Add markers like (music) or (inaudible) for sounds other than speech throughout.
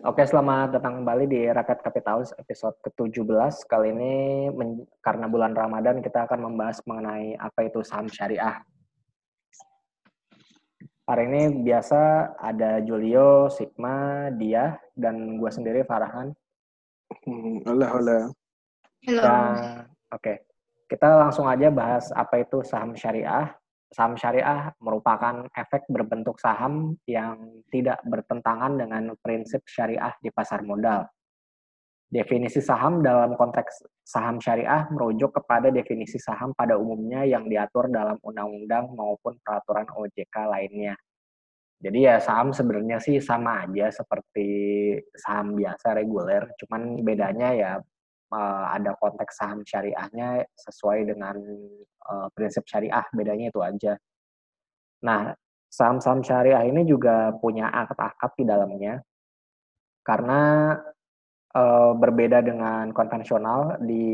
Oke, selamat datang kembali di Rakyat Kapitalis episode ke-17. Kali ini karena bulan Ramadan kita akan membahas mengenai apa itu saham syariah. Hari ini biasa ada Julio, Sigma, Dia, dan gue sendiri Farhan. Hmm, halo, halo. Halo. Oke, kita langsung aja bahas apa itu saham syariah. Saham syariah merupakan efek berbentuk saham yang tidak bertentangan dengan prinsip syariah di pasar modal. Definisi saham dalam konteks saham syariah merujuk kepada definisi saham pada umumnya yang diatur dalam undang-undang maupun peraturan OJK lainnya. Jadi ya saham sebenarnya sih sama aja seperti saham biasa reguler, cuman bedanya ya uh, ada konteks saham syariahnya sesuai dengan uh, prinsip syariah, bedanya itu aja. Nah, saham-saham syariah ini juga punya akad-akad di dalamnya, karena uh, berbeda dengan konvensional di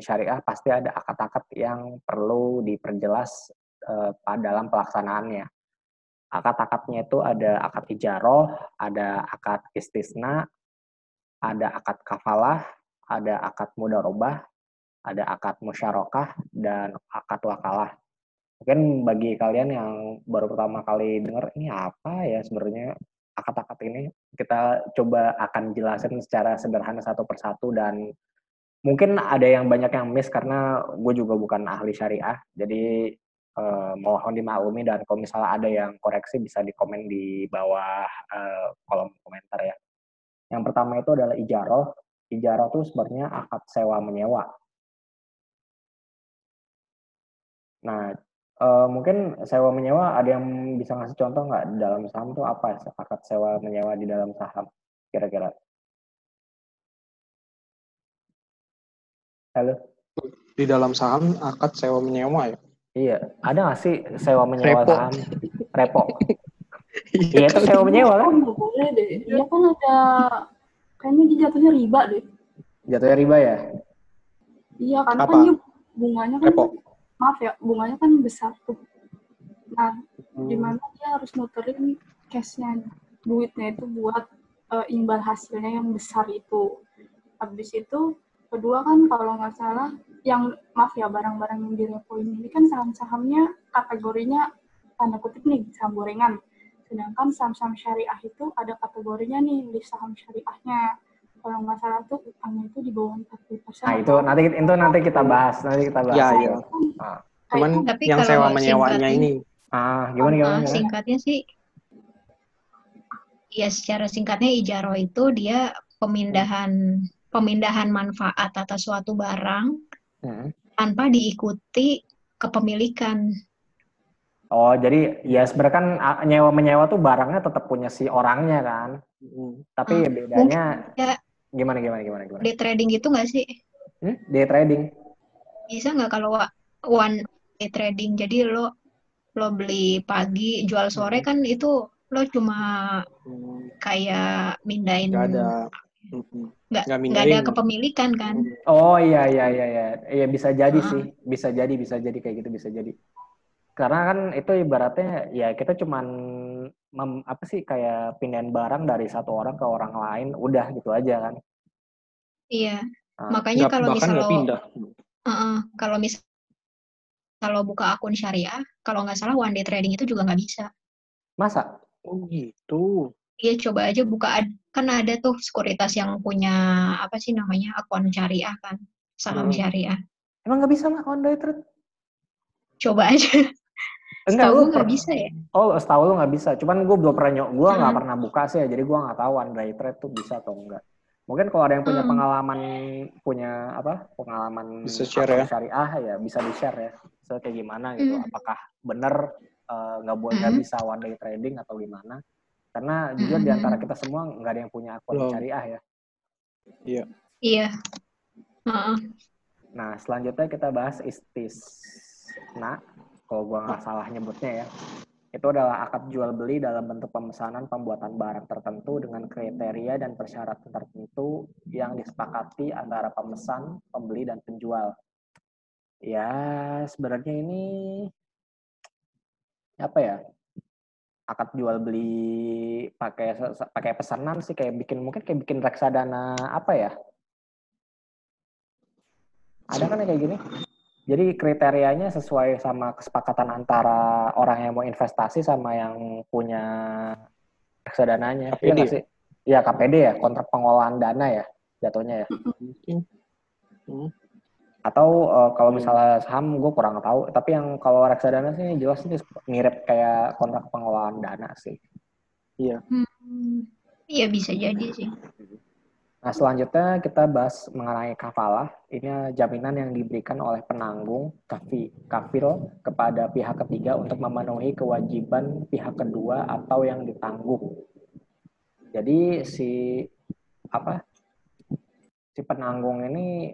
syariah pasti ada akad-akad yang perlu diperjelas uh, dalam pelaksanaannya. Akad-akadnya itu ada akad ijaroh, ada akad istisna, ada akad kafalah, ada akad mudarobah, ada akad musyarakah, dan akad wakalah. Mungkin bagi kalian yang baru pertama kali dengar ini apa ya sebenarnya akad-akad ini, kita coba akan jelasin secara sederhana satu persatu dan mungkin ada yang banyak yang miss karena gue juga bukan ahli syariah, jadi eh, mohon dimaklumi dan kalau misalnya ada yang koreksi bisa di komen di bawah eh, kolom komentar ya. Yang pertama itu adalah ijaroh, Ijarah itu sebenarnya akad sewa menyewa. Nah, uh, mungkin sewa menyewa ada yang bisa ngasih contoh nggak di dalam saham itu apa akad sewa menyewa di dalam saham kira-kira? Halo? Di dalam saham akad sewa menyewa ya? Iya, ada nggak sih sewa menyewa Repo. saham? Repo. (laughs) Iya, itu sewa menyewa kan? Nggak boleh deh. Dia kan ada kayaknya dia jatuhnya riba deh. Jatuhnya riba ya? Iya kan Apa? kan dia bunganya kan Repo. maaf ya bunganya kan besar tuh. Nah Hmm. di mana dia harus muterin cashnya duitnya itu buat eh, imbal hasilnya yang besar itu. Habis itu kedua kan kalau nggak salah yang maaf ya barang-barang yang direpoin ini kan saham-sahamnya kategorinya tanda kutip nih saham gorengan. Sedangkan saham-saham syariah itu ada kategorinya nih di saham syariahnya. Kalau nggak salah tuh utangnya itu di bawah 40%. Nah, itu nanti itu nanti kita bahas, nanti kita bahas. Ya, itu. iya. Ah, Cuman Tapi yang sewa menyewanya ini. ah gimana gimana? Uh, gimana? singkatnya sih, ya secara singkatnya ijaro itu dia pemindahan pemindahan manfaat atas suatu barang Hmm. tanpa diikuti kepemilikan. Oh, jadi ya sebenarnya kan nyewa menyewa tuh barangnya tetap punya si orangnya kan. Hmm. Tapi Hmm, ya bedanya ya. gimana gimana gimana gimana. Day trading gitu nggak sih? Hmm? Day trading. Bisa nggak kalau one day trading? Jadi lo lo beli pagi, jual sore kan itu lo cuma Hmm. kayak mindahin Nggak ada. Nggak nggak nggak ada kepemilikan kan? Oh iya iya iya iya. Iya bisa jadi Ah. sih. Bisa jadi bisa jadi kayak gitu bisa jadi. Karena kan itu ibaratnya ya kita cuman mem- apa sih kayak pindahin barang dari satu orang ke orang lain udah gitu aja kan. Iya. Ah. Makanya kalau bahkan misal pindah. Heeh, kalau misal kalau buka akun syariah, kalau nggak salah one day trading itu juga nggak bisa. Masa? Oh gitu. Iya, coba aja buka kan ada tuh sekuritas yang punya apa sih namanya akun syariah kan, saham Hmm. syariah. Emang nggak bisa mah on day trade? Coba aja. (laughs) Enggak, Setahu lu gue nggak bisa ya. Oh, setahu lu nggak bisa. Cuman gue belum pernah nyok, gue nggak Hmm. pernah buka sih ya. Jadi gue nggak tahu one day trade tuh bisa atau enggak. Mungkin kalau ada yang punya Hmm. pengalaman, punya apa? Pengalaman Bisa share ya. syariah ya bisa di share ya. So kayak gimana gitu? Hmm. Apakah bener eh, nggak boleh nggak Hmm. bisa one day trading atau gimana? Karena jujur di Hmm. antara kita semua nggak ada yang punya akun Belum. syariah ya. Iya. Iya. Heeh. Nah, selanjutnya kita bahas istisna. Kalau gua nggak salah nyebutnya ya. Itu adalah akad jual beli dalam bentuk pemesanan pembuatan barang tertentu dengan kriteria dan persyaratan tertentu yang disepakati antara pemesan, pembeli, dan penjual. Ya, sebenarnya ini apa ya? akad jual beli pakai pakai pesanan sih kayak bikin mungkin kayak bikin reksadana apa ya? Ada kan kayak gini? Jadi kriterianya sesuai sama kesepakatan antara orang yang mau investasi sama yang punya reksadananya. KPD Iya ya? sih? Iya KPD ya, kontrak pengolahan dana ya jatuhnya ya. Mungkin. Hmm. Atau eh, kalau Hmm. misalnya saham gue kurang tahu, tapi yang kalau reksadana sih jelas sih mirip kayak kontrak pengolahan dana sih. Hmm, Iya bisa jadi sih. Nah, selanjutnya kita bahas mengenai kafalah. Ini jaminan yang diberikan oleh penanggung kafi, kafil kepada pihak ketiga untuk memenuhi kewajiban pihak kedua atau yang ditanggung. Jadi si apa? Si penanggung ini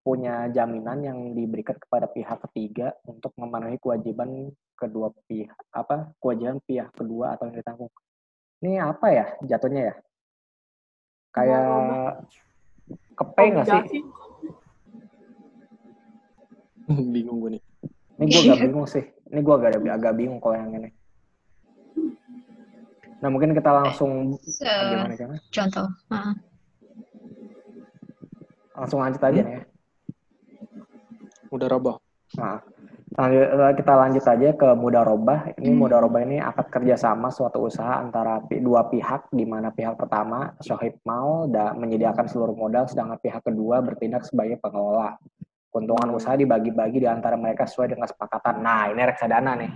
punya jaminan yang diberikan kepada pihak ketiga untuk memenuhi kewajiban kedua pihak apa? Kewajiban pihak kedua atau yang ditanggung. Ini apa ya jatuhnya ya? Kayak kepe nggak sih? Obligasi. Bingung gue nih. Ini gue agak bingung sih. Ini gue agak agak bingung kalau yang ini. Nah mungkin kita langsung Se- gimana gimana? contoh. Ah. Langsung lanjut aja nih. ya. Udah roboh. Nah, eh, kita lanjut aja ke mudarobah. Ini Hmm. mudarobah ini akad kerjasama suatu usaha antara dua pihak, di mana pihak pertama sohib mal dan menyediakan seluruh modal, sedangkan pihak kedua bertindak sebagai pengelola. Keuntungan usaha dibagi-bagi di antara mereka sesuai dengan kesepakatan. Nah, ini reksadana nih.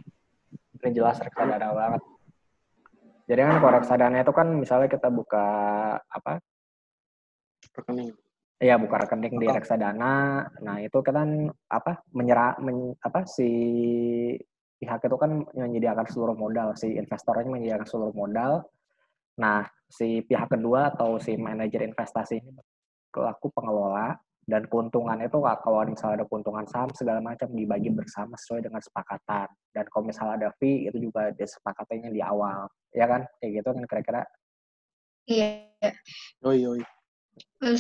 Ini jelas reksadana banget. Jadi kan kalau reksadana itu kan misalnya kita buka apa Rekening. Iya, buka rekening di reksadana. Nah, itu kan apa? Menyerah men- apa si pihak itu kan menyediakan seluruh modal, si investornya menyediakan seluruh modal. Nah, si pihak kedua atau si manajer investasi ini pelaku pengelola dan keuntungan itu kalau misalnya ada keuntungan saham segala macam dibagi bersama sesuai dengan kesepakatan. Dan kalau misalnya ada fee itu juga disepakatinya di awal. Ya kan? Kayak gitu kan kira-kira Iya. Yoi, yoi. Eh,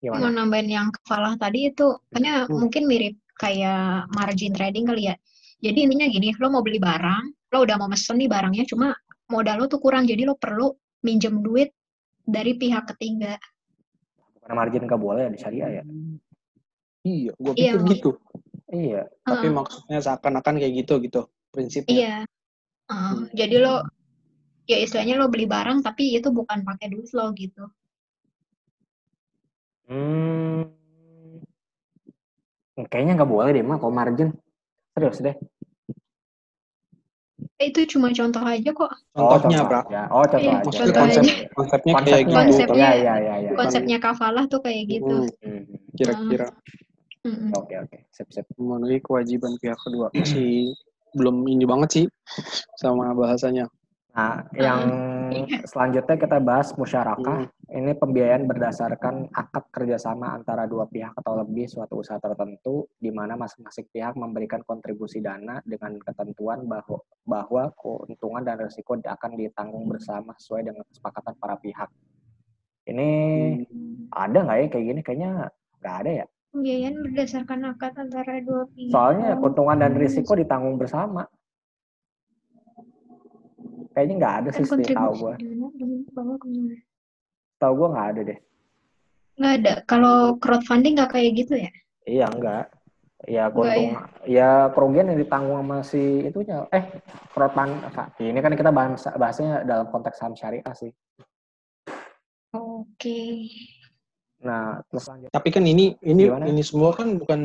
sorry, mau gimana? nambahin yang kafalah tadi itu kayaknya Hmm. mungkin mirip kayak margin trading kali ya. Jadi intinya gini, lo mau beli barang, lo udah mau mesen nih barangnya, cuma modal lo tuh kurang, jadi lo perlu minjem duit dari pihak ketiga. Bukan margin nggak boleh ya di syariah ya? Iya, gue Iya, pikir mak- gitu. Iya. Tapi maksudnya seakan-akan kayak gitu gitu prinsipnya. Iya. Heeh, Hmm. jadi lo ya istilahnya lo beli barang tapi itu bukan pakai duit lo gitu. Hmm. Kayaknya nggak boleh deh, mah kalau margin. Serius deh. Eh, itu cuma contoh aja kok. Contohnya, oh, aja. Oh, contoh Iya, aja. Contoh konsep aja. konsepnya kayak Konsepnya, gitu. Konsepnya- ya, ya, ya, ya. Konsepnya kafalah tuh kayak gitu. Hmm, Hmm. Kira-kira Mm-mm. Oke, oke. Sip, sip. memenuhi kewajiban pihak kedua. Masih belum ini banget sih sama bahasanya. Nah, yang Iya. Selanjutnya kita bahas musyarakah. Hmm. Ini pembiayaan berdasarkan akad kerjasama antara dua pihak atau lebih suatu usaha tertentu, di mana masing-masing pihak memberikan kontribusi dana dengan ketentuan bahwa, bahwa keuntungan dan risiko akan ditanggung bersama sesuai dengan kesepakatan para pihak. Ini Hmm. ada nggak ya kayak gini? Kayaknya nggak ada ya. Pembiayaan berdasarkan akad antara dua pihak. Soalnya keuntungan dan risiko ditanggung bersama. Kayaknya nggak ada sih, setahu kontribusi gue. Tahu gue nggak ada deh. Nggak ada. Kalau crowdfunding nggak kayak gitu ya? Iya enggak. Ya Enggak keuntungan, ya kerugian yang ditanggung sama si itunya. Eh, crowdfund. Ini kan kita bahas bahasnya dalam konteks saham syariah sih. Oke. Nah, terus lanjut. Tapi kan ini ini Gimana? ini semua kan bukan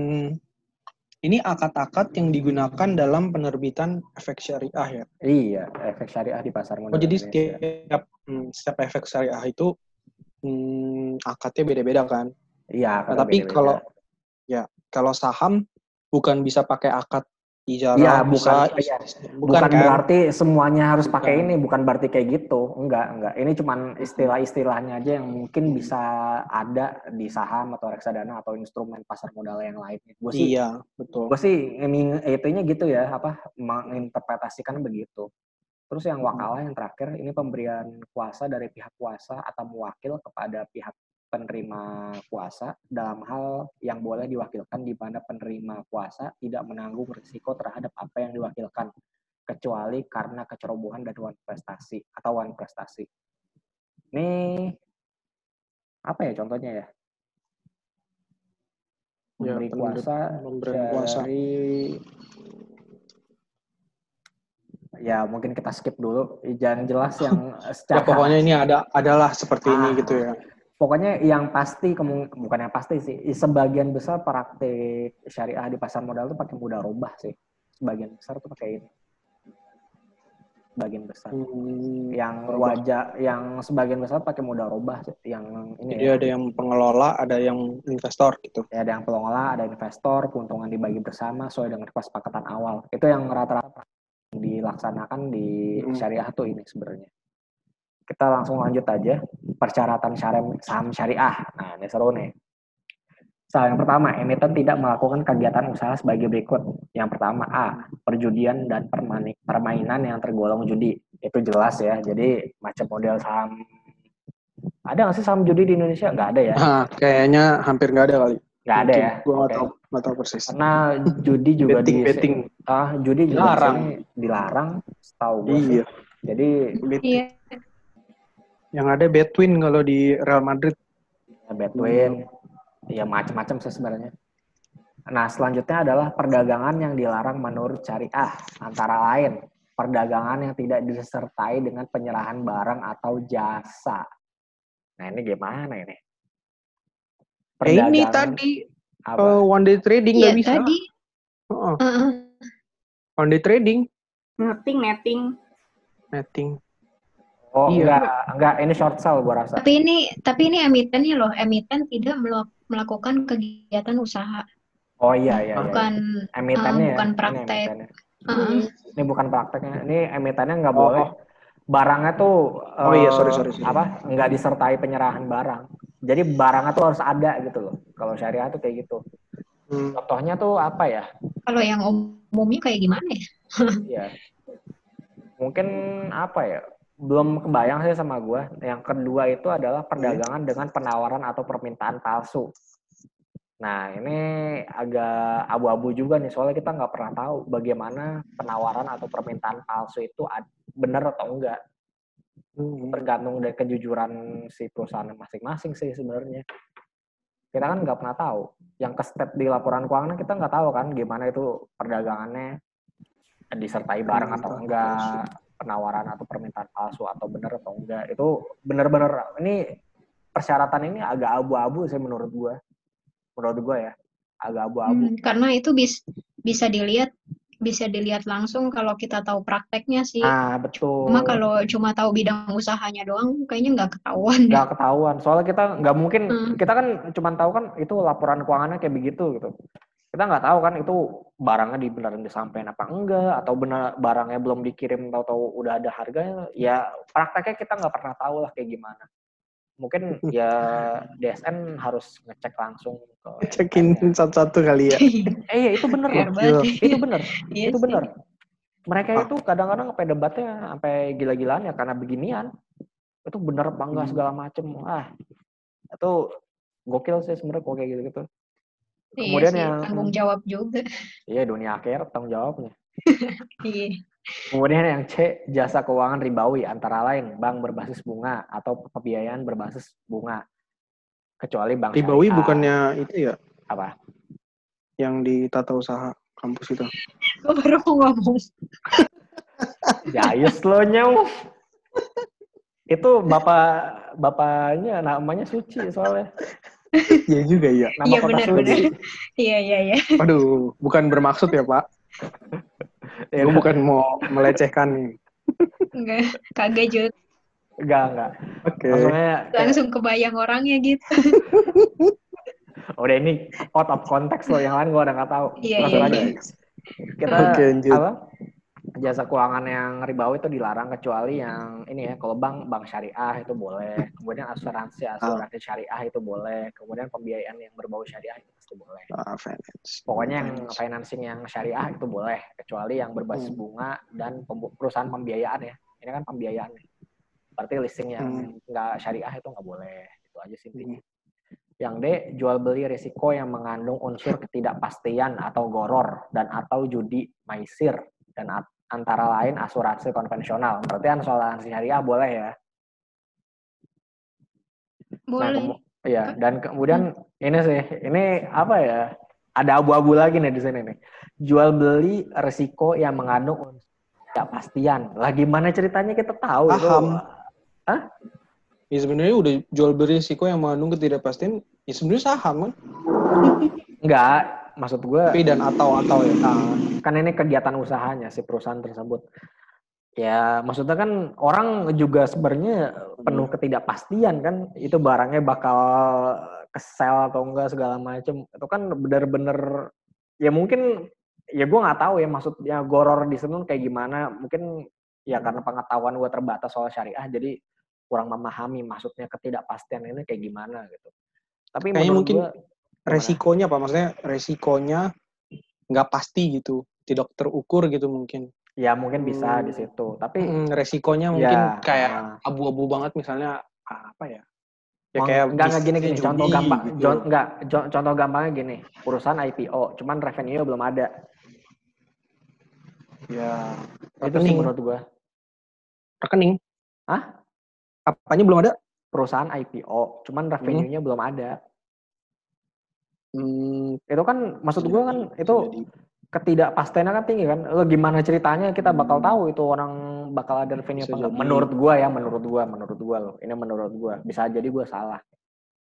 ini akad-akad yang digunakan dalam penerbitan efek syariah ya. Iya, efek syariah di pasar Oh modal jadi Indonesia. setiap hmm, setiap efek syariah itu hmm, akadnya beda-beda kan. Iya, Nah, tapi beda-beda. kalau ya kalau saham bukan bisa pakai akad ijarah, Iya, bisa bukan- iya. bukan, bukan kan? berarti semuanya harus pakai Bukan. ini, bukan berarti kayak gitu. Enggak, enggak. Ini cuman istilah-istilahnya aja yang mungkin bisa ada di saham atau reksadana atau instrumen pasar modal yang lainnya. Gue sih Iya, betul. gue sih itunya gitu ya apa menginterpretasikan begitu terus yang wakalah yang terakhir ini pemberian kuasa dari pihak kuasa atau mewakil kepada pihak penerima kuasa dalam hal yang boleh diwakilkan di mana penerima kuasa tidak menanggung risiko terhadap apa yang diwakilkan kecuali karena kecerobohan dan wan prestasi atau wan prestasi. Ini apa ya contohnya ya? Ya, Memberi penerbi- kuasa pemberian kuasa. ya mungkin kita skip dulu jangan jelas yang Ya secara pokoknya ini ada adalah seperti ini Ah. gitu ya. Pokoknya yang pasti bukan yang pasti sih sebagian besar praktik syariah di pasar modal tuh pakai mudharabah sih. Sebagian besar tuh pakai ini. Sebagian besar. Hmm, yang wajah yang sebagian besar pakai mudharabah sih. yang ini Jadi ya, ada yang pengelola, ada yang investor gitu. ya ada yang pengelola ada investor keuntungan dibagi bersama sesuai dengan kesepakatan awal. Itu yang rata-rata dilaksanakan di Hmm. syariah tuh ini sebenarnya kita langsung lanjut aja persyaratan syari- saham syariah nah ini seru nih Soal yang pertama, emiten tidak melakukan kegiatan usaha sebagai berikut. Yang pertama, A. Perjudian dan permainan yang tergolong judi. Itu jelas ya. Jadi macam model saham. Ada nggak sih saham judi di Indonesia? Nggak ada ya. Nah, kayaknya hampir nggak ada kali. Nggak ada ya. Gue nggak Oke. tahu, nggak tahu persis. Karena judi juga Betting, di betting. ah judi juga di Dilarang. dilarang, setahu gue. Iya. Jadi Iya. Yang ada betwin kalau di Real Madrid. ya, betwin, ya macam-macam sih sebenarnya. Nah selanjutnya adalah perdagangan yang dilarang menurut syariah, antara lain perdagangan yang tidak disertai dengan penyerahan barang atau jasa. Nah ini gimana ini? Eh, ini Perdagangan tadi apa? eh, one day trading Iya nggak bisa. tadi. Heeh, Heeh. one day trading, netting netting netting. Oh iya. enggak, enggak ini short sell gua rasa. Tapi ini tapi ini emitennya loh, emiten tidak melakukan kegiatan usaha, Oh iya iya. iya. bukan emitennya ah, bukan ya. praktek. Ini, emitennya. Heeh. ini bukan prakteknya. Ini emitennya nggak Oh, boleh. Barangnya tuh Oh iya, eh, sorry, sorry, sorry. apa? Nggak disertai penyerahan barang. Jadi barangnya tuh harus ada gitu loh. Kalau syariah tuh kayak gitu. Hmm. Contohnya tuh apa ya? Kalau yang umumnya kayak gimana ya? Ya. Mungkin apa ya? Belum kebayang sih sama gua. Yang kedua itu adalah perdagangan dengan penawaran atau permintaan palsu. Nah, ini agak abu-abu juga nih, soalnya kita nggak pernah tahu bagaimana penawaran atau permintaan palsu itu benar atau enggak. Hmm. Tergantung dari kejujuran si perusahaan masing-masing sih sebenarnya. Kita kan nggak pernah tahu. Yang ke step di laporan keuangan kita nggak tahu kan gimana itu perdagangannya disertai barang atau Permintaan enggak, penawaran atau permintaan palsu atau benar atau enggak. Itu benar-benar ini persyaratan ini agak abu-abu sih menurut gua. Menurut gua ya, agak abu-abu. Hmm, karena itu bis, bisa dilihat bisa dilihat langsung kalau kita tahu prakteknya sih. Ah, betul. Cuma kalau cuma tahu bidang usahanya doang, kayaknya nggak ketahuan. nggak ketahuan. Soalnya kita nggak mungkin, Hmm. kita kan cuma tahu kan itu laporan keuangannya kayak begitu gitu. Kita nggak tahu kan itu barangnya di beneran disampaikan apa enggak, atau benar barangnya belum dikirim tahu-tahu udah ada harganya. Ya prakteknya kita nggak pernah tahu lah kayak gimana. Mungkin ya (laughs) DSN harus ngecek langsung ke Cekin satu-satu kali ya. (laughs) Eh iya, itu bener loh. banget. Itu bener. Iya itu bener. Mereka Ah. itu kadang-kadang sampai debatnya sampai gila-gilaan ya karena beginian. Itu bener apa enggak Hmm. segala macem. Ah, itu gokil sih sebenarnya kok kayak gitu-gitu. Iya Kemudian sih, yang tanggung jawab juga. iya dunia akhir tanggung jawabnya. (laughs) Iya. Kemudian yang C, jasa keuangan ribawi antara lain bank berbasis bunga atau pembiayaan berbasis bunga. Kecuali bank Ribawi syariah. bukannya itu ya, apa? yang di tata usaha kampus itu. Gue baru mau ngomong. (laughs) Jayus lo nyau. Itu bapak bapaknya namanya Suci soalnya. (laughs) Iya juga ya. Nama Iya kota benar benar. (laughs) Iya iya iya. Waduh, bukan bermaksud ya Pak. Ya, Gue bukan mau melecehkan nih. Enggak, kagak juga. Enggak, enggak. Oke. Maksudnya kayak, Langsung kebayang orangnya gitu. (laughs) udah ini out of context loh, yang lain gua udah nggak tahu. Iya, iya, iya. Kita lanjut. apa? Jasa keuangan yang ribawi itu dilarang kecuali yang ini ya, kalau bank bank syariah itu boleh. Kemudian asuransi asuransi syariah itu boleh. Kemudian pembiayaan yang berbau syariah itu pasti boleh. Ah, finance. Pokoknya yang financing yang syariah itu boleh, kecuali yang berbasis Hmm. bunga dan perusahaan pembiayaan ya. Ini kan pembiayaan. ya. Berarti listing yang Hmm. nggak syariah itu nggak boleh. Itu aja sih intinya. Yang D, jual beli risiko yang mengandung unsur ketidakpastian atau goror dan atau judi maisir dan at- antara lain asuransi konvensional. Berarti asuransi syariah boleh ya. Nah, Boleh. kemu- iya, dan kemudian ini sih, ini apa ya? Ada abu-abu lagi nih di sini nih. Jual beli resiko yang mengandung ketidakpastian. Lah gimana ceritanya kita tahu itu? Paham. Ya sebenarnya udah jual beli risiko yang mengandung ketidakpastian, ya sebenarnya saham kan. Enggak, maksud gue Tapi dan atau atau ya. Nah, kan ini kegiatan usahanya si perusahaan tersebut. Ya, maksudnya kan orang juga sebenarnya penuh ketidakpastian kan, itu barangnya bakal kesel atau enggak segala macem. Itu kan bener-bener ya mungkin ya gue nggak tahu ya maksudnya goror di sana kayak gimana. Mungkin ya karena pengetahuan gue terbatas soal syariah, jadi kurang memahami maksudnya ketidakpastian ini kayak gimana gitu. Tapi Kayaknya mungkin? Resikonya apa? Maksudnya resikonya nggak pasti gitu, tidak terukur gitu mungkin. ya mungkin bisa di Hmm. situ. Tapi Hmm, resikonya mungkin ya, kayak ah. abu-abu banget misalnya apa ya? Ya kayak enggak enggak gini gini contoh gampang gitu. jon- enggak contoh gampangnya gini perusahaan IPO cuman revenue belum ada Ya, itu sih menurut gua rekening. Hah? Apanya belum ada? perusahaan IPO cuman revenue-nya belum ada Hmm, itu kan maksud gua jadi, kan bisa itu ketidakpastiannya kan tinggi kan? Lo gimana ceritanya kita bakal Hmm. tahu itu orang bakal ada revenue apa enggak? menurut gua ya menurut gua menurut gua loh. Ini menurut gua. Bisa jadi gua salah.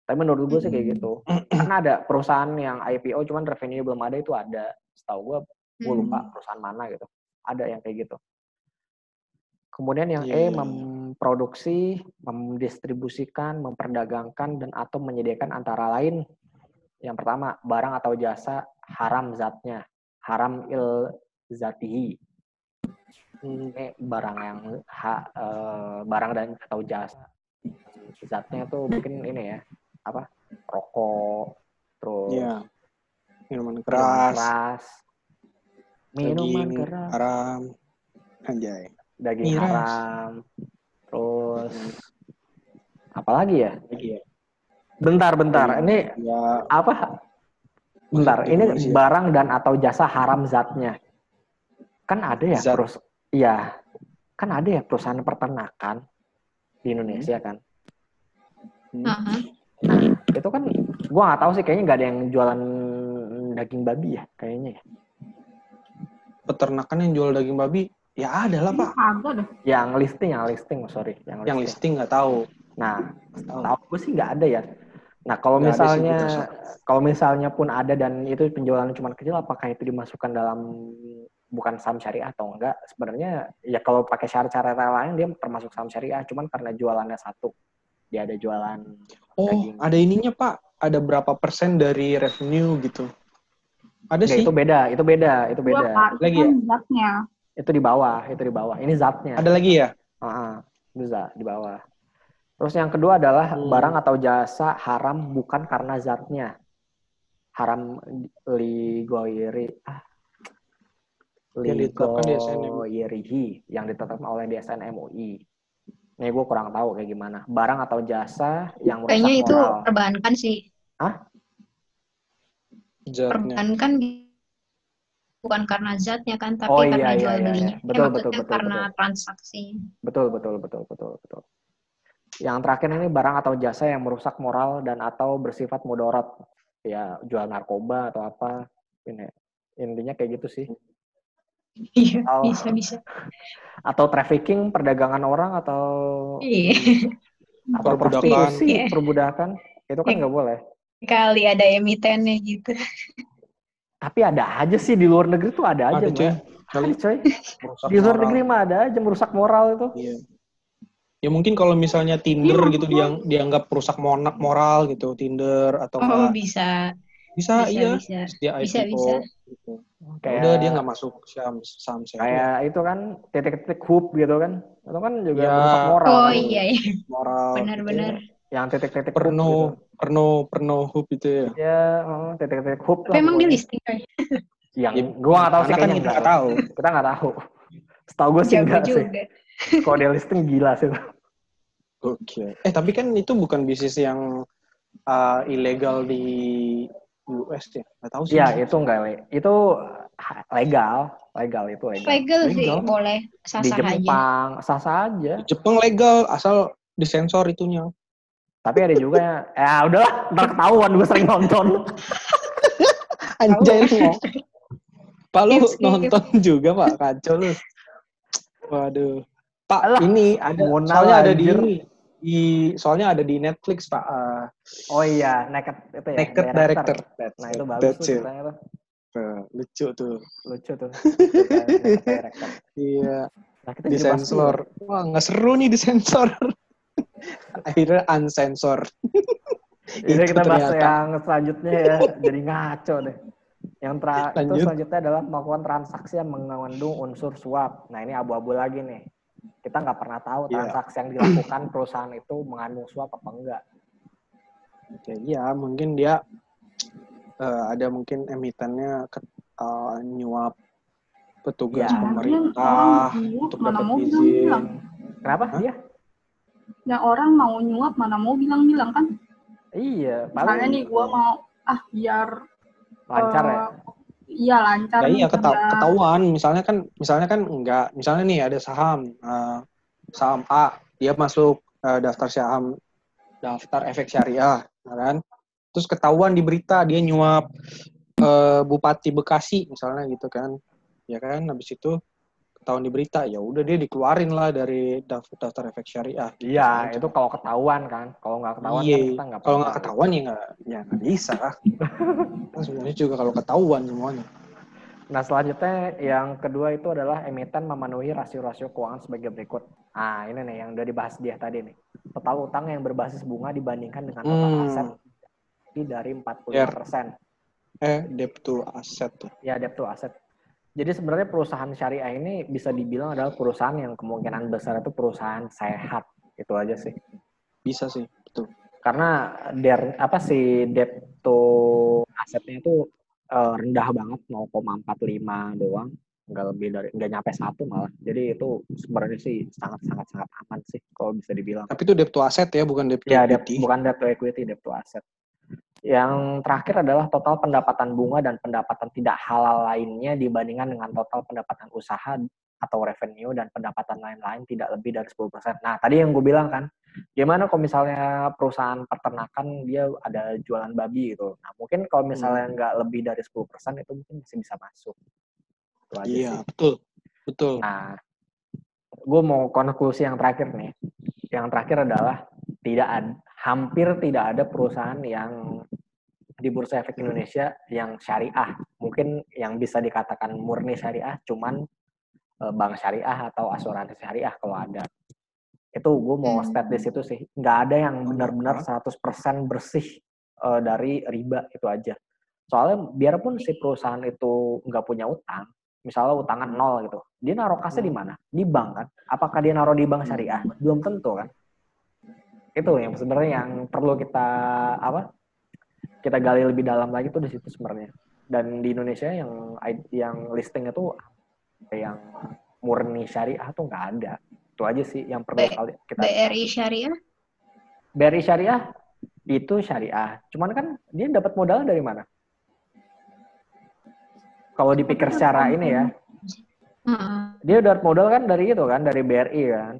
Tapi menurut gua sih kayak gitu. Kan ada perusahaan yang IPO cuman revenue belum ada itu ada. Setahu gua gue Hmm. lupa perusahaan mana gitu. Ada yang kayak gitu. Kemudian yang Iya, E iya, iya. memproduksi mendistribusikan memperdagangkan dan atau menyediakan antara lain yang pertama barang atau jasa haram zatnya. Haram il zatihi. Hmm, ini barang yang ha- eh, barang dan atau jasa. Zatnya tuh mungkin ini ya apa rokok terus Iya. Minuman minuman keras, keras. Minuman daging keras. haram, anjay. daging Miras. haram. Terus apalagi ya? Lagi ya. Bentar bentar. Ini Ya, apa? Bentar ini barang dan atau jasa haram zatnya. Kan ada ya Zat. terus iya. Kan ada ya perusahaan peternakan di Indonesia kan. Aha. nah itu kan gua nggak tahu sih kayaknya nggak ada yang jualan daging babi ya kayaknya ya. Peternakan yang jual daging babi, ya ada lah pak. Yang listing yang listing sorry yang listing, Yang listing. nggak tahu. nah tahu. gue sih nggak ada ya nah kalau Nggak misalnya kalau misalnya pun ada dan itu penjualan cuma kecil apakah itu dimasukkan dalam bukan saham syariah atau enggak sebenarnya ya kalau pakai syarat-syarat lain dia termasuk saham syariah cuman karena jualannya satu dia ada jualan Oh, Daging. ada ininya pak. Ada berapa persen dari revenue gitu? Ada Enggak, sih. itu beda itu beda itu Dua beda pak, itu Lagi kan zatnya. itu di bawah itu di bawah ini zatnya Ada lagi ya? Ah, itu zat di bawah terus yang kedua adalah Hmm. barang atau jasa haram bukan karena zatnya haram li goiri ah. Ligoirihi, yang ditetapkan oleh DSN MUI. Nih gue kurang tahu kayak gimana. Barang atau jasa yang merusak Kayaknya itu moral. perbankan sih. Zatnya. Perbankan bukan karena zatnya kan, tapi Oh, iya, karena iya, jual iya, belinya. iya. Betul, Eh, betul, betul, karena betul. transaksi. Betul, betul, betul, betul, betul. Yang terakhir ini barang atau jasa yang merusak moral dan atau bersifat mudarat. Ya, jual narkoba atau apa. Ini intinya kayak gitu sih. Iya, Oh. bisa bisa. Atau trafficking, perdagangan orang atau Iya. atau Perbudakan. prostitusi, Iya. perbudakan. Itu kan Iya. nggak boleh. Kali ada emitennya gitu. Tapi ada aja sih di luar negeri tuh ada aja, Ada coy. Kali Ada, coy. merusak Di luar moral. negeri mah ada aja merusak moral itu. Iya. Ya mungkin kalau misalnya Tinder Iya, gitu diang, dianggap perusak mona- moral gitu, Tinder atau Oh, enggak. bisa. Bisa, Bisa, iya. bisa. Dia Bisa, IPO bisa. gitu. Kayak Udah dia nggak masuk saham saham kayak itu kan titik-titik hub gitu kan. Itu kan juga Ya. merusak moral. Oh kan. iya, iya. moral. benar-benar. Yang titik-titik hub Perno, gitu. perno, perno hub itu ya. Ya, oh, titik-titik hub Tapi emang di listing kan? Yang Ya, gua nggak tahu sih kan kita enggak. nggak tahu. (laughs) Kita nggak tahu. Setahu gue sih enggak sih. Kalau dia listing gila sih. Oke. Eh tapi kan itu bukan bisnis yang uh, ilegal di US ya? Nggak tahu sih. Iya, itu enggak, Le. Itu legal, legal itu legal. Legal sih, Legal. boleh Di sah-sah aja. Jepang sah-sah aja. Jepang legal asal disensor itunya. Tapi ada juga yang, (laughs) ya udahlah, ntar ketahuan gue sering nonton. (laughs) Anjay lu. Pak lu Skip, skip. nonton juga Pak, kacau lu. Waduh. Pak, Alah, ini ada soalnya ada di ini. Di soalnya ada di Netflix, Pak. Eh, Oh iya, Naked itu ya. Naked Director. Nah itu bagus tuh it. ceritanya tuh. lucu tuh. Lucu tuh. (laughs) Director. Iya, Nah kita disensor. Wah, nggak seru nih disensor. (laughs) Akhirnya unsensor. (laughs) Jadi kita bahas ternyata. yang selanjutnya ya. Jadi ngaco deh. Yang tra itu Lanjut. selanjutnya adalah melakukan transaksi yang mengandung unsur suap. Nah ini abu-abu lagi nih. Kita nggak pernah tahu Iya. transaksi yang dilakukan perusahaan itu mengandung suap apa enggak. Ya, iya, mungkin dia eh, ada mungkin emitennya ke, eh, nyuap petugas Ya. pemerintah Orang untuk mana dapat mau izin. bilang-bilang. Kenapa? Hah? Iya. Yang orang mau nyuap mana mau bilang-bilang kan. Iya. Misalnya Paling nih gua mau ah biar lancar ya. Iya lancar. Ya iya keta- ketahuan. Misalnya kan, misalnya kan enggak. Misalnya nih ada saham, eh, saham A, dia masuk eh, daftar saham, daftar efek syariah, ya kan? Terus ketahuan di berita dia nyuap eh, Bupati Bekasi, misalnya gitu kan, ya kan? Habis itu ketahuan di berita, ya udah dia dikeluarin lah dari daftar, daftar efek syariah. gitu Iya, aja. itu kalau ketahuan kan. Kalau nggak ketahuan Iya, kan kita nggak kalau nggak tahu. ketahuan ya nggak, ya nggak bisa lah. (laughs) Kan sebenarnya juga kalau ketahuan semuanya. Nah, selanjutnya yang kedua itu adalah emiten memenuhi rasio-rasio keuangan sebagai berikut. Nah, ini nih yang udah dibahas dia tadi nih. Total utang yang berbasis bunga dibandingkan dengan total Hmm. aset lebih dari 45%. Eh, debt to asset tuh. Ya, debt to asset. Jadi sebenarnya perusahaan syariah ini bisa dibilang adalah perusahaan yang kemungkinan besar itu perusahaan sehat. Itu aja sih. Bisa sih, betul. Karena der, apa sih debt to asetnya itu eh, rendah banget 0,45 doang nggak lebih dari nggak nyampe satu malah jadi itu sebenarnya sih sangat sangat sangat aman sih kalau bisa dibilang Tapi itu debt to asset ya, bukan debt to ya debt, equity. bukan debt to equity debt to asset yang terakhir adalah total pendapatan bunga dan pendapatan tidak halal lainnya dibandingkan dengan total pendapatan usaha atau revenue dan pendapatan lain-lain tidak lebih dari 10%. Nah, tadi yang gue bilang kan, gimana kalau misalnya perusahaan peternakan dia ada jualan babi gitu. Nah, mungkin kalau misalnya Hmm. nggak lebih dari 10% itu mungkin masih bisa masuk. Itu aja Iya, sih. betul. Betul. Nah, gue mau konklusi yang terakhir nih. Yang terakhir adalah tidak ada, hampir tidak ada perusahaan yang di Bursa Efek Indonesia yang syariah. Mungkin yang bisa dikatakan murni syariah, cuman eh, bank syariah atau asuransi syariah kalau ada. Itu gue mau Hmm. stat di situ sih. Nggak ada yang benar-benar 100% bersih eh, dari riba itu aja. Soalnya biarpun si perusahaan itu nggak punya utang, misalnya utangan nol gitu, dia naruh kasnya di mana? Di bank kan? Apakah dia naruh di bank syariah? Belum tentu kan? Itu yang sebenarnya yang perlu kita apa? Kita gali lebih dalam lagi tuh di situ sebenarnya. Dan di Indonesia yang yang listing itu yang murni syariah tuh nggak ada. Itu aja sih yang perlu kali- kita BRI Syariah? BRI syariah itu syariah. Cuman kan dia dapat modal dari mana? Kalau dipikir secara ini ya, Heeh. dia dapat modal kan dari itu kan, dari BRI kan.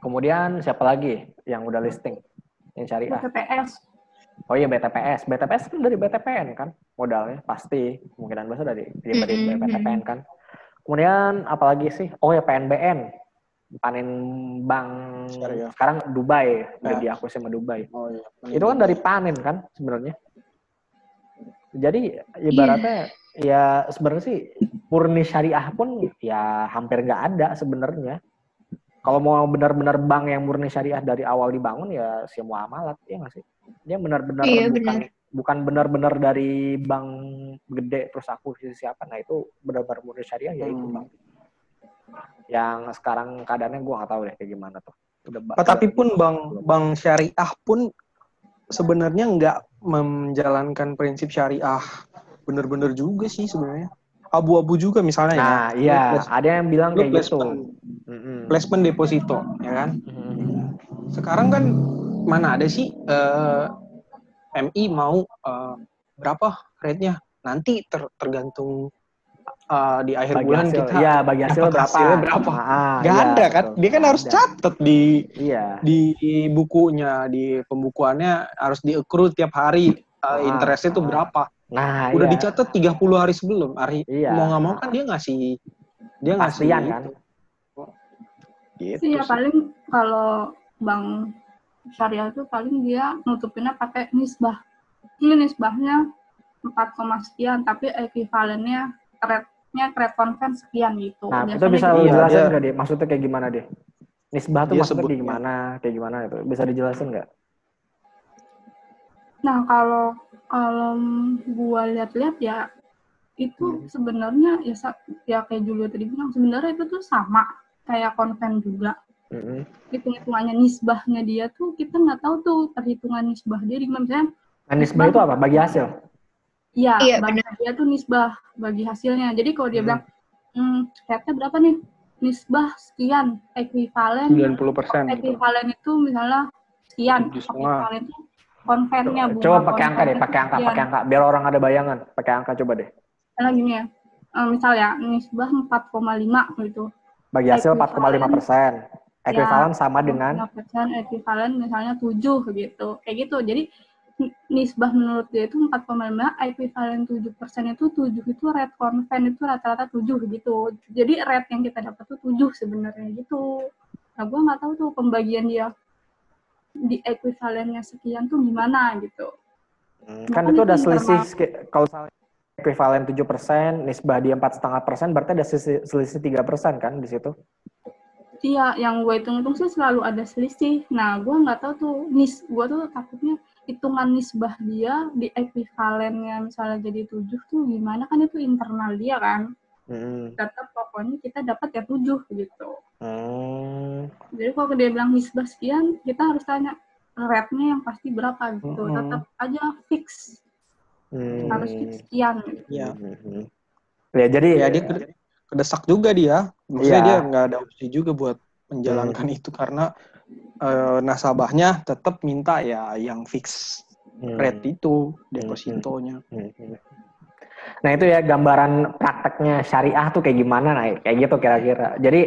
Kemudian siapa lagi yang udah listing yang syariah? TPS. Oh iya BTPS, BTPS kan dari BTPN kan modalnya pasti kemungkinan besar dari dari Mm-mm. BTPN kan. Kemudian apalagi sih? Oh ya PNBN, panen bank Syariah. sekarang Dubai udah Ya. diakui sama Dubai. Oh iya. itu kan dari panen kan sebenarnya jadi ibaratnya ya sebenarnya sih murni syariah pun ya hampir nggak ada sebenarnya kalau mau benar-benar bank yang murni syariah dari awal dibangun ya semua amalat ya nggak sih? Dia benar-benar Iya, bukan bukan benar-benar dari bank gede terus aku siapa. Nah itu benar-benar murni syariah ya itu Hmm. bank. Yang sekarang keadaannya gua nggak tahu deh kayak gimana tuh. Udah Ah, tapi pun bank bank syariah pun sebenarnya nggak menjalankan prinsip syariah. Bener-bener juga sih sebenarnya. Abu-abu juga misalnya ya. Nah, iya, ada yang bilang kayak gitu. placement, Mm-mm. placement deposito, ya kan? Mm-mm. Sekarang kan mana ada sih eh, MI mau eh, berapa rate-nya? nanti ter- tergantung uh, di akhir Bagi bulan hasil, kita iya bagi hasil berapa? hasilnya berapa. Ah, Gak iya, ada kan? betul. Dia kan harus ada. catat di Iya. di bukunya, di pembukuannya harus diaccrue tiap hari uh, Ah, interestnya itu ah. berapa. Nah, Udah iya. dicatat 30 hari sebelum. Hari Iya. mau nggak mau kan dia ngasih dia ngasih Pastian kan? itu. Gitu Sih ya sih. paling kalau bank syariah itu paling dia nutupinnya pakai nisbah. Ini nisbahnya 4, koma sekian, tapi ekuivalennya rate-nya rate sekian gitu. Nah, itu Biasanya bisa gitu. Iya, jelasin dia- nggak deh? Maksudnya kayak gimana deh? Nisbah tuh Dia maksudnya kayak gimana? Kayak gimana itu? Bisa dijelasin nggak? Nah, kalau kalau gua lihat-lihat ya itu Hmm. sebenarnya ya ya kayak Julio tadi bilang sebenarnya itu tuh sama kayak konven juga. Mm-mm. Hitung-hitungannya nisbahnya dia tuh kita nggak tahu tuh perhitungan nisbah dia di mana misalnya Nah, nisbah itu apa? Bagi hasil. Iya, Iya, bagi dia tuh nisbah bagi hasilnya. Jadi kalau dia Hmm. bilang, hmm, rate-nya berapa nih? Nisbah sekian, ekuivalen. 90% gitu. Ekuivalen itu misalnya sekian. Ekuivalen itu konvennya. bunga Coba pakai angka deh, pakai angka, pakai angka. Biar orang ada bayangan. Pakai angka coba deh. Misalnya gini ya, eh, misal ya, nisbah 4,5 gitu. Bagi hasil Ekuivalen. 4,5 persen. Ekuivalen sama dengan 5%, ekuivalen misalnya 7 gitu. Kayak gitu. Jadi nisbah menurut dia itu 4,5, ekuivalen 7% itu 7 itu rate konven itu rata-rata 7 gitu. Jadi rate yang kita dapat tuh 7 sebenarnya gitu. Nah, gue nggak tahu tuh pembagian dia di ekuivalennya sekian tuh gimana gitu. Hmm, kan itu udah selisih kalau misalnya ekuivalen 7 persen, nisbah dia 4,5 persen, berarti ada selisih, 3 persen kan di situ? Iya, yang gue hitung-hitung sih selalu ada selisih. Nah, gue nggak tahu tuh nis, gue tuh takutnya hitungan nisbah dia di ekuivalennya misalnya jadi 7 tuh gimana kan itu internal dia kan. Hmm. Tetap pokoknya kita dapat ya 7 gitu. Hmm. Jadi kalau dia bilang nisbah sekian, kita harus tanya rate-nya yang pasti berapa gitu. Mm-mm. Tetap aja fix, Hmm. harus fix sekian gitu. Iya. Hmm. Ya jadi Ya dia kede- kedesak juga dia. Maksudnya Iya. dia nggak ada opsi juga buat menjalankan itu karena eh, nasabahnya tetap minta ya yang fix Hmm. rate itu depositonya. Hmm. Nah itu ya gambaran prakteknya syariah tuh kayak gimana, nah kayak gitu kira-kira. Jadi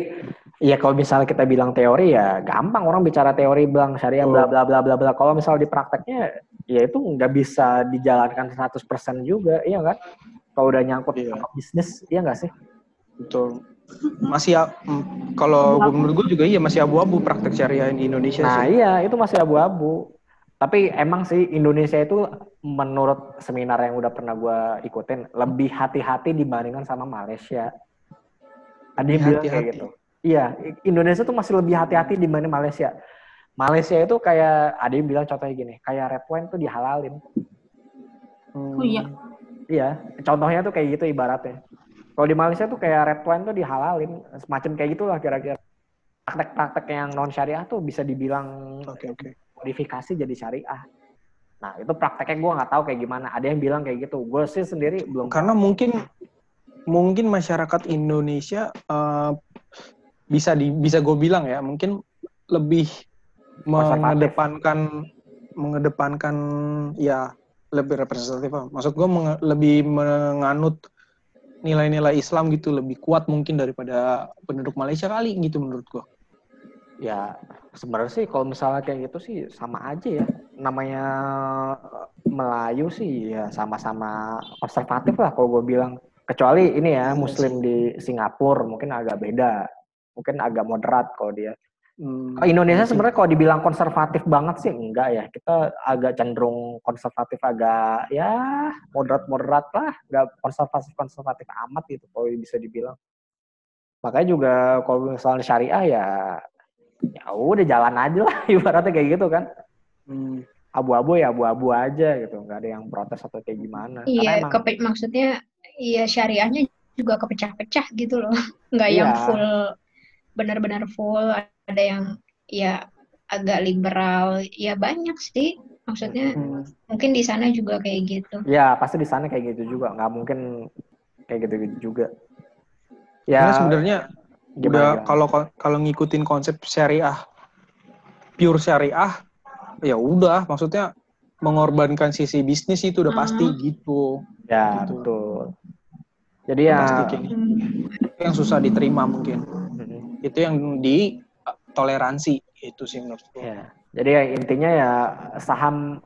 ya kalau misalnya kita bilang teori ya gampang orang bicara teori bilang syariah bla bla bla bla bla. Kalau misalnya di prakteknya ya itu nggak bisa dijalankan 100% juga, iya kan? Kalau udah nyangkut Iya. sama bisnis, iya nggak sih? Betul. Masih ya, kalau menurut gue juga iya masih abu-abu praktek syariah di Indonesia Nah sih. iya itu masih abu-abu. Tapi emang sih Indonesia itu menurut seminar yang udah pernah gue ikutin lebih hati-hati dibandingkan sama Malaysia. Ada yang bilang kayak gitu. Iya, Indonesia tuh masih lebih hati-hati dibanding Malaysia. Malaysia itu kayak ada yang bilang contohnya gini, kayak red wine tuh dihalalin. Hmm. Oh iya. Iya, contohnya tuh kayak gitu ibaratnya. Kalau di Malaysia tuh kayak red wine tuh dihalalin, semacam kayak gitulah kira-kira. Praktek-praktek yang non syariah tuh bisa dibilang Oke oke. modifikasi jadi syariah. Nah itu prakteknya gue nggak tahu kayak gimana. Ada yang bilang kayak gitu. Gue sih sendiri belum. Karena mungkin mungkin masyarakat Indonesia eh, bisa di bisa gue bilang ya mungkin lebih mengedepankan mengedepankan ya lebih representatif maksud gue menge- lebih menganut nilai-nilai Islam gitu lebih kuat mungkin daripada penduduk Malaysia kali gitu menurut gue ya sebenarnya sih kalau misalnya kayak gitu sih sama aja ya. Namanya Melayu sih ya sama-sama konservatif lah kalau gue bilang. Kecuali ini ya Iya Muslim di Singapura mungkin agak beda. Mungkin agak moderat kalau dia. Hmm, Indonesia mungkin. sebenarnya kalau dibilang konservatif banget sih enggak ya. Kita agak cenderung konservatif agak ya moderat-moderat lah, enggak konservatif-konservatif amat gitu kalau bisa dibilang. Makanya juga kalau misalnya syariah ya ya udah jalan aja lah (laughs) ibaratnya kayak gitu kan. Hmm, Abu-abu ya abu-abu aja gitu, nggak ada yang protes atau kayak gimana. Iya, emang kepe- maksudnya iya syariahnya juga kepecah-pecah gitu loh. (laughs) Nggak yang Iya. full, benar-benar full. Ada yang ya agak liberal. Ya banyak sih. Maksudnya hmm. mungkin di sana juga kayak gitu. ya pasti di sana kayak gitu juga, nggak mungkin kayak gitu-gitu juga. Karena Ya sebenarnya gimana, udah kalau kalau ngikutin konsep syariah pure syariah ya udah maksudnya mengorbankan sisi bisnis itu udah pasti Hmm. gitu Ya, Gitu. betul. Jadi ya Pasti kayak gitu. Itu yang susah diterima mungkin. Mhm. Itu yang di uh, toleransi itu sih menurut gue. Ya. Jadi ya intinya ya saham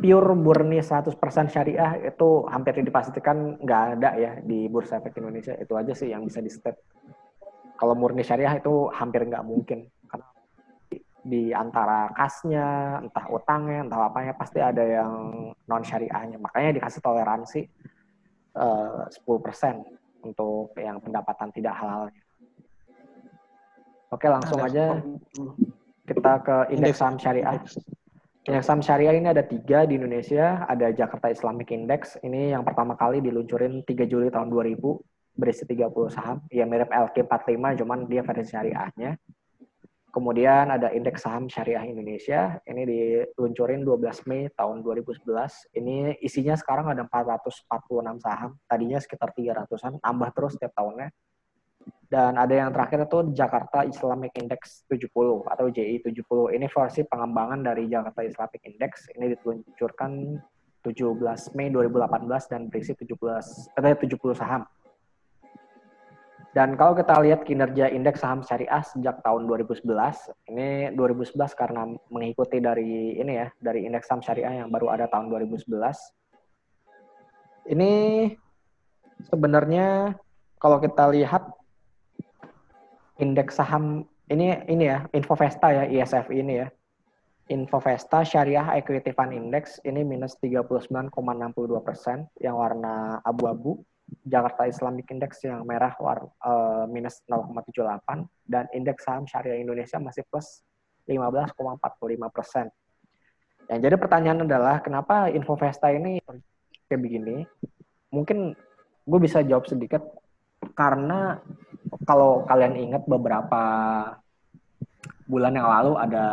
pure murni 100% syariah itu hampir dipastikan nggak ada ya di Bursa Efek Indonesia. Itu aja sih yang bisa di step. Kalau murni syariah itu hampir nggak mungkin. Di, antara kasnya, entah utangnya, entah apanya, pasti ada yang non syariahnya. Makanya dikasih toleransi eh, 10% untuk yang pendapatan tidak halalnya. Oke, langsung Ada- aja kita ke indeks saham syariah. Indeks saham syariah ini ada tiga di Indonesia. Ada Jakarta Islamic Index. Ini yang pertama kali diluncurin 3 Juli tahun 2000. Berisi 30 saham. Ya mirip LQ45, cuman dia versi syariahnya. Kemudian ada Indeks Saham Syariah Indonesia. Ini diluncurin 12 Mei tahun 2011. Ini isinya sekarang ada 446 saham. Tadinya sekitar 300-an. Tambah terus setiap tahunnya. Dan ada yang terakhir itu Jakarta Islamic Index 70 atau JI 70. Ini versi pengembangan dari Jakarta Islamic Index. Ini diluncurkan 17 Mei 2018 dan berisi 17 eh, 70 saham. Dan kalau kita lihat kinerja indeks saham syariah sejak tahun 2011, ini 2011 karena mengikuti dari ini ya, dari indeks saham syariah yang baru ada tahun 2011. Ini sebenarnya kalau kita lihat indeks saham ini ini ya Infovesta ya ISF ini ya Infovesta Syariah Equity Fund Index ini minus 39,62 persen yang warna abu-abu Jakarta Islamic Index yang merah war, eh, minus 0,78 dan indeks saham syariah Indonesia masih plus 15,45 persen. Yang jadi pertanyaan adalah kenapa Infovesta ini kayak begini? Mungkin gue bisa jawab sedikit karena kalau kalian ingat beberapa bulan yang lalu ada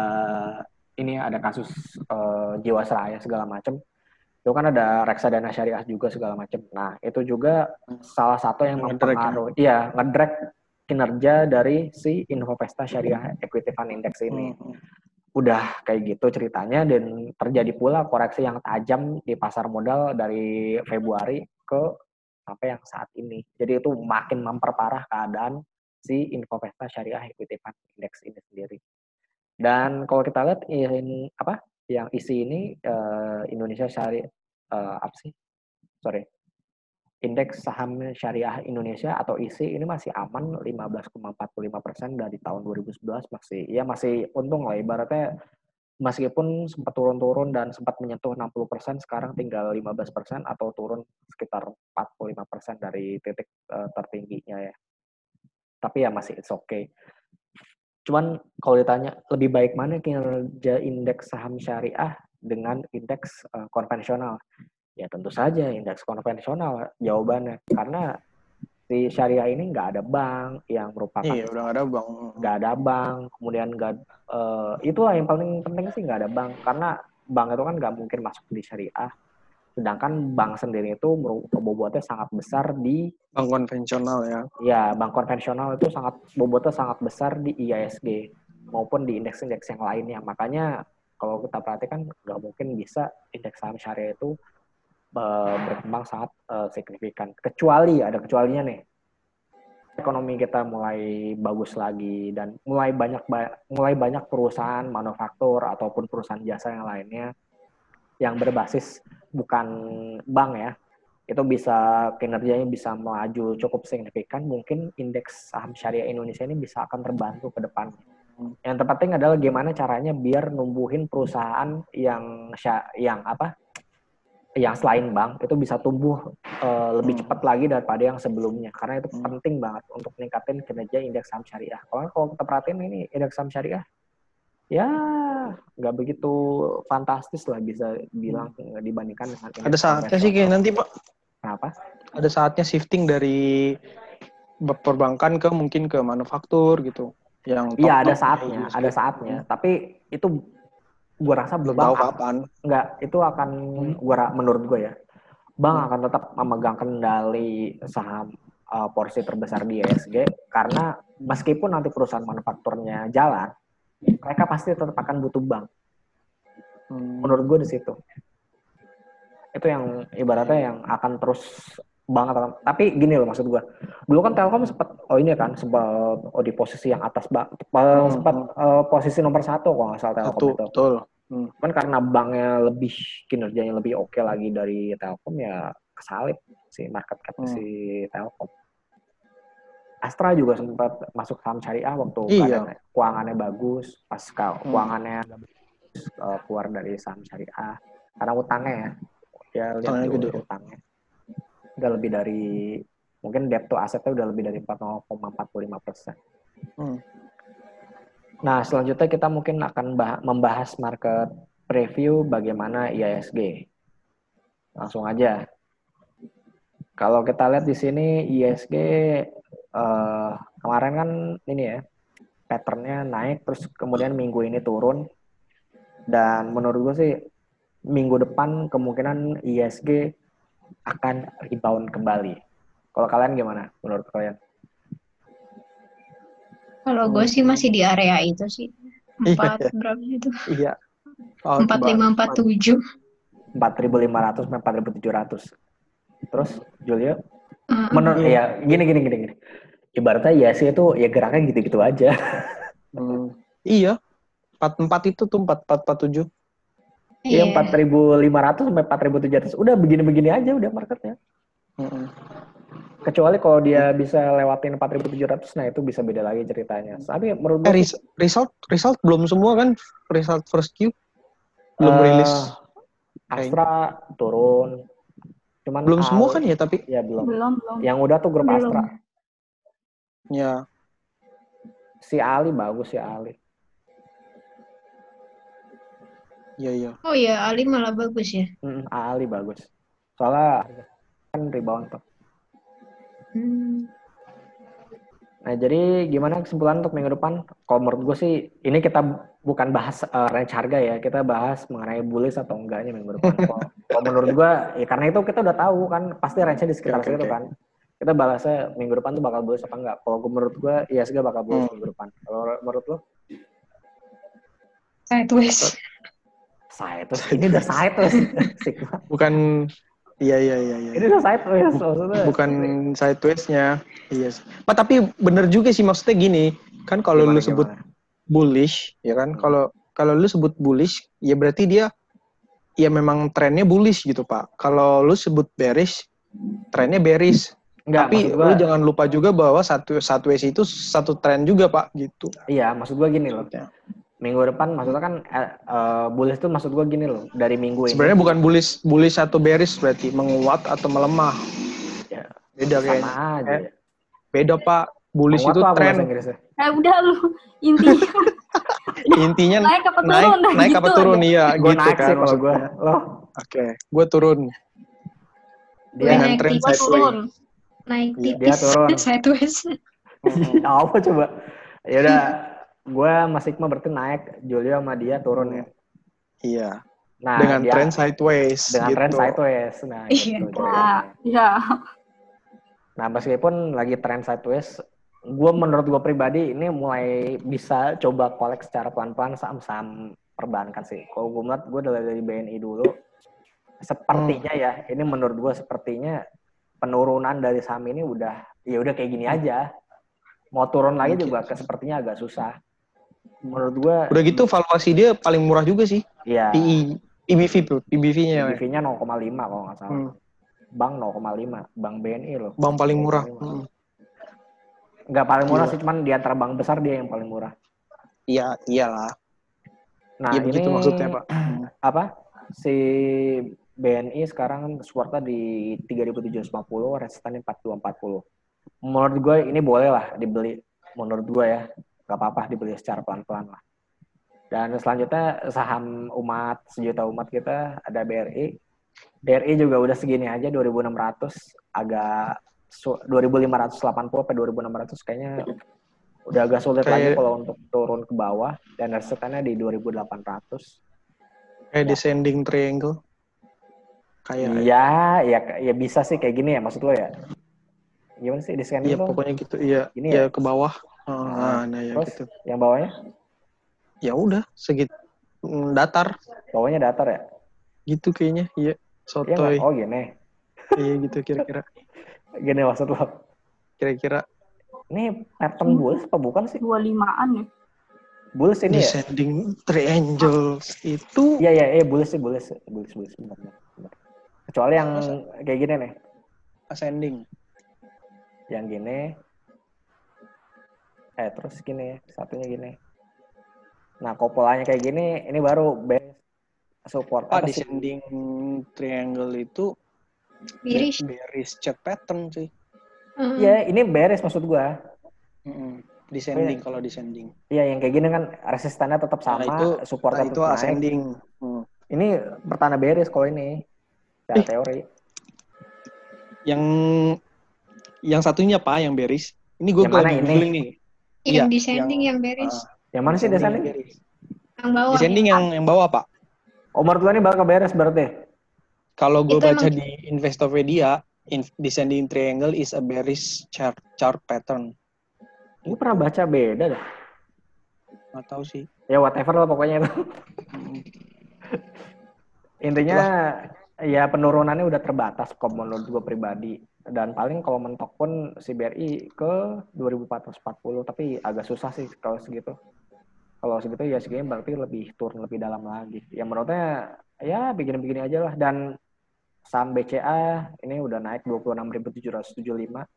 ini ada kasus eh, Jiwasraya segala macam itu kan ada reksadana syariah juga segala macam. Nah itu juga salah satu yang ya? mempengaruhi, iya ngedrag kinerja dari si Infovesta Syariah Equity Fund Index ini. Hmm. Udah kayak gitu ceritanya dan terjadi pula koreksi yang tajam di pasar modal dari Februari ke sampai yang saat ini. Jadi itu makin memperparah keadaan si Infovesta Syariah Equity Fund Index ini sendiri. Dan kalau kita lihat ini apa yang isi ini eh, Indonesia Syariah eh, apa sih? Sorry. Indeks saham syariah Indonesia atau ISI ini masih aman 15,45 persen dari tahun 2011 masih ya masih untung lah ibaratnya meskipun sempat turun-turun dan sempat menyentuh 60 persen sekarang tinggal 15 persen atau turun sekitar 45 persen dari titik eh, tertingginya ya tapi ya masih it's okay cuman kalau ditanya lebih baik mana kinerja indeks saham syariah dengan indeks eh, konvensional? Ya tentu saja indeks konvensional jawabannya. Karena si syariah ini nggak ada bank yang merupakan Iya, udah nggak ada bang. nggak ada bank kemudian nggak eh, itulah yang paling penting sih nggak ada bank. Karena bank itu kan nggak mungkin masuk di syariah sedangkan bank sendiri itu bobotnya sangat besar di Bank konvensional ya. ya bank konvensional itu sangat bobotnya sangat besar di IISG maupun di indeks-indeks yang lainnya. Makanya kalau kita perhatikan nggak mungkin bisa indeks saham syariah itu eh, berkembang sangat eh, signifikan. Kecuali ada kecualinya nih. Ekonomi kita mulai bagus lagi dan mulai banyak ba- mulai banyak perusahaan manufaktur ataupun perusahaan jasa yang lainnya yang berbasis bukan bank ya itu bisa kinerjanya bisa melaju cukup signifikan mungkin indeks saham syariah Indonesia ini bisa akan terbantu ke depan yang terpenting adalah gimana caranya biar numbuhin perusahaan yang yang apa yang selain bank itu bisa tumbuh eh, lebih Hmm. cepat lagi daripada yang sebelumnya karena itu Hmm. penting banget untuk meningkatin kinerja indeks saham syariah. Kalau kalau kita perhatiin ini indeks saham syariah ya nggak begitu fantastis lah bisa bilang dibandingkan dengan Ada saatnya sih kayak nanti pak. Kenapa? Ada saatnya shifting dari perbankan ke mungkin ke manufaktur gitu. Yang Iya ada saatnya, ISG. ada saatnya. Tapi itu gua rasa Belum Bang tahu kapan. nggak itu akan gua ra- menurut gue ya bank Hmm. akan tetap memegang kendali saham uh, porsi terbesar di ESG karena meskipun nanti perusahaan manufakturnya jalan mereka pasti tetap akan butuh bank. Hmm. menurut gue di situ. Itu yang ibaratnya yang akan terus banget tapi gini loh maksud gua. Dulu kan Telkom sempat oh ini kan sempat oh di posisi yang atas bak Hmm, sempat eh, posisi nomor satu kalau nggak salah Telkom Satu, itu. betul. kan karena banknya lebih kinerjanya lebih oke lagi dari Telkom ya kesalip si market cap Hmm. si Telkom Astra juga sempat masuk saham syariah waktu Iya. keuangannya bagus pas Hmm. keuangannya eh, keluar dari saham syariah karena utangnya ya dia lihat dulu utangnya udah lebih dari mungkin debt to asetnya udah lebih dari 4,45 persen. Hmm. Nah, selanjutnya kita mungkin akan bah- membahas market preview bagaimana IISG. Langsung aja. Kalau kita lihat di sini IISG eh, kemarin kan ini ya patternnya naik terus kemudian minggu ini turun dan menurut gue sih minggu depan kemungkinan IISG akan rebound kembali. Kalau kalian gimana menurut kalian? Kalau gue sih masih di area itu sih. Iya, Empat iya. berapa itu? Iya. Oh, Empat lima empat tujuh. 4.500 sampai 4.700. Terus Julio Eh, menurut Iya. ya gini gini gini gini. Ibaratnya ya sih itu ya geraknya gitu-gitu aja. Hmm. Iya. 44 itu tuh 4447. Iya Iya. 4.500 sampai 4.700. Udah begini-begini aja udah marketnya. Mm-mm. Kecuali kalau dia bisa lewatin 4.700 nah itu bisa beda lagi ceritanya. Tapi menurut Eh, gue res- result result belum semua kan? Result first Q belum Eh, rilis. Astra turun. Cuman Belum semua kan ya tapi Ya belum. Belum, belum. Yang udah tuh grup Belum. Astra. ya Si Ali bagus si Ali. iya iya. Oh ya, Ali malah bagus ya. Mm, Ali bagus. Soalnya kan rebound tuh. Hmm. Nah, jadi gimana kesimpulan untuk minggu depan? Kalau menurut gue sih, ini kita bukan bahas eh, range harga ya, kita bahas mengenai bullish atau enggaknya minggu depan. (laughs) Kalau menurut gue, ya karena itu kita udah tahu kan, pasti range-nya di sekitar Oke, situ oke. kan. Kita bahasnya minggu depan tuh bakal bullish apa enggak. Kalau gue menurut gue, iya sih bakal bullish Hmm. minggu depan. Kalau menurut lo? Sideways. Saya tuh, ini udah saya (laughs) tuh. Sigma. Bukan iya iya iya iya. Ini udah tuh ya, maksudnya. Bukan sideways-nya. Iya sih. Pak, tapi bener juga sih maksudnya gini. Kan kalau lu sebut gimana? bullish, ya kan? Hmm. Kalau kalau lu sebut bullish, ya berarti dia ya memang trennya bullish gitu, Pak. Kalau lu sebut bearish, trennya bearish. Enggak, Tapi gua, lu jangan lupa juga bahwa satu satu ways itu satu tren juga, Pak, gitu. iya, maksud gue gini loh. Minggu depan maksudnya kan eh, eh, bullish tuh maksud gue gini loh. Dari minggu ini. Sebenarnya bukan bullish bullish atau bearish berarti menguat atau melemah. Ya, Beda sama kayaknya. aja. Eh, Beda, Pak. Bullish Menguat itu tren. Eh udah lu intinya (laughs) Intinya naik apa turun naik nah, naik gitu apa turun iya gitu naik kan sih kalau gue lo Oke, gue turun. dia Dengan naik tren tipis. Sideways. turun. Naik Iya, dia tipis. turun. Sideways. (laughs) apa coba ya udah gue sama Sigma berarti naik Julio sama dia turun ya Iya. nah dengan dia, tren sideways dengan gitu. tren sideways nah Iya. gitu Nah, jadinya. ya. nah meskipun lagi tren sideways gue menurut gue pribadi ini mulai bisa coba kolek secara pelan-pelan saham-saham perbankan sih kalau gue melihat gue dari dari BNI dulu sepertinya ya ini menurut gue sepertinya penurunan dari saham ini udah ya udah kayak gini aja mau turun lagi Mungkin. juga ke sepertinya agak susah menurut gue Udah gitu valuasi dia paling murah juga sih. ya PI PBV tuh, PBV-nya. PBV-nya 0,5 kalau nggak salah Hmm. bank 0,5 bank BNI loh Bang paling murah. 0,5. Hmm. nggak paling murah Gila. sih cuman di antara bank besar dia yang paling murah Iya, iyalah. nah Iya begitu ini maksudnya, Pak. (clears throat) Apa si BNI sekarang supportnya di 3.750 resistance 4240 menurut gue ini boleh lah dibeli menurut gue ya nggak apa-apa dibeli secara pelan-pelan lah dan selanjutnya saham umat sejuta umat kita ada BRI BRI juga udah segini aja 2.600 agak su- 2.580 sampai 2.600 kayaknya udah agak sulit lagi Kayak- kalau untuk turun ke bawah dan resistance di 2.800 Kayak descending triangle. Kayak Iya, ya ya bisa sih kayak gini ya maksud lo ya. Gimana sih di scanning Iya, pokoknya gitu. Iya, Gini ya ya? ke bawah. Oh, Nah, nah, ya Terus gitu. yang bawahnya? Ya udah, segitu mm, datar Bawahnya datar ya? gitu kayaknya. Iya. Iya Sotoy. nggak? Oh gini. Iya gitu kira-kira. (laughs) Gini maksud lo. Kira-kira Ini pattern bulls apa bukan sih? 25-an ya. Bulls ini ya? descending triangles itu Iya iya iya bulls sih bulls bulls bulls benar benar. benar. Kecuali yang kayak gini nih, ascending. yang gini. Eh terus gini, satunya gini. Nah kopolanya kayak gini, ini baru base support Ah, apa sih? descending triangle itu Miris. bearish chart pattern sih. Heeh. Iya, ini beres maksud gua. Mm-mm. Descending kalau descending. Iya, yang kayak gini kan resistannya tetap sama, Nah, itu supportnya Nah, itu tetap naik. ascending. Hmm. Ini pertanda beres kalau ini. Secara Ih. teori. Yang yang satunya apa yang bearish? Ini gue googling nih. Yang Iya, descending yang- yang bearish. Ah, Yang mana sih descending yang yang bawah. Descending yang yang bawah, Pak. Oh, menurut gua ini bakal beres berarti. Kalau gue baca emang- di Investopedia, in- descending triangle is a bearish chart chart pattern. Gue pernah baca beda deh. Nggak tahu sih. Ya whatever lah pokoknya itu. Hmm. Intinya ya penurunannya udah terbatas kok menurut gue pribadi. Dan paling kalau mentok pun si BRI ke 2440 tapi agak susah sih kalau segitu. Kalau segitu ya segini berarti lebih turun lebih dalam lagi. Ya menurutnya ya begini-begini aja lah dan saham BCA ini udah naik 26.775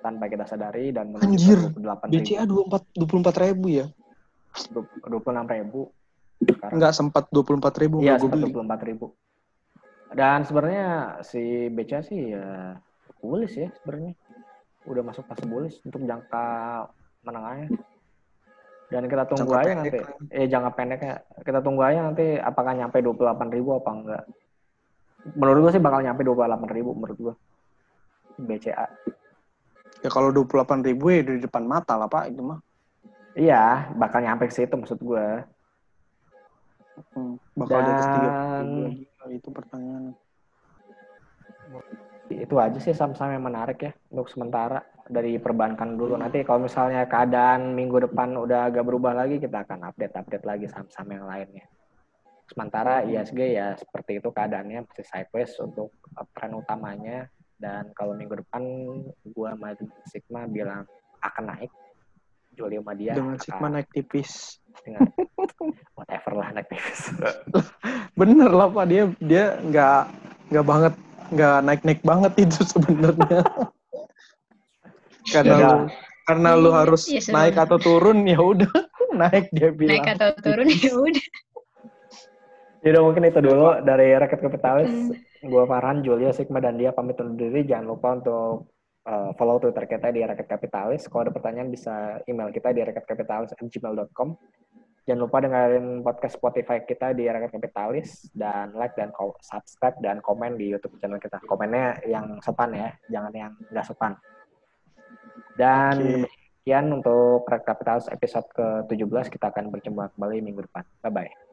tanpa kita sadari dan Anjir, ke 28.000 BCA 24 24 ribu ya? 26.000 sekarang. Enggak sempat 24 ribu Iya, sempat beli. 24 ribu. Dan sebenarnya si BCA sih ya bullish ya sebenarnya. Udah masuk fase bullish untuk jangka menengahnya. Dan kita tunggu Jangka aja pendek nanti. Eh jangka pendeknya kita tunggu aja nanti apakah nyampe 28 ribu apa enggak. Menurut gua sih bakal nyampe 28 ribu menurut gua. BCA. Ya kalau 28 ribu ya di depan mata lah Pak itu mah. Iya, bakal nyampe ke situ maksud gua. Hmm, bakal di atas 30 ribu Dan lagi. Itu pertanyaan. Itu aja sih saham-saham yang menarik ya untuk sementara dari perbankan dulu. Nanti kalau misalnya keadaan minggu depan udah agak berubah lagi, kita akan update-update lagi saham-saham yang lainnya. Sementara ISG ya seperti itu keadaannya masih sideways untuk tren utamanya dan kalau minggu depan gua sama Sigma bilang akan naik. Julio Madia Dengan akan Sigma naik tipis. dengan (laughs) whatever lah naik tipis. Bener lah Pak dia dia nggak nggak banget nggak naik naik banget itu (laughs) sebenarnya. karena Ya lu, karena lu harus sebenarnya. naik atau turun ya udah (laughs) naik dia bilang. Naik atau turun ya udah. Jadi mungkin itu dulu dari Rakyat Kapitalis. Hmm. Gua Farhan, Julia, Sigma, dan dia pamit undur diri. Jangan lupa untuk uh, follow Twitter kita di Rakyat Kapitalis. Kalau ada pertanyaan bisa email kita di rakyatkapitalis@gmail.com. Jangan lupa dengerin podcast Spotify kita di Rakyat Kapitalis dan like dan subscribe dan komen di YouTube channel kita. Komennya yang sopan ya, jangan yang nggak sopan. Dan Oke. sekian untuk Rakyat Kapitalis episode ke-17. Kita akan berjumpa kembali minggu depan. Bye-bye.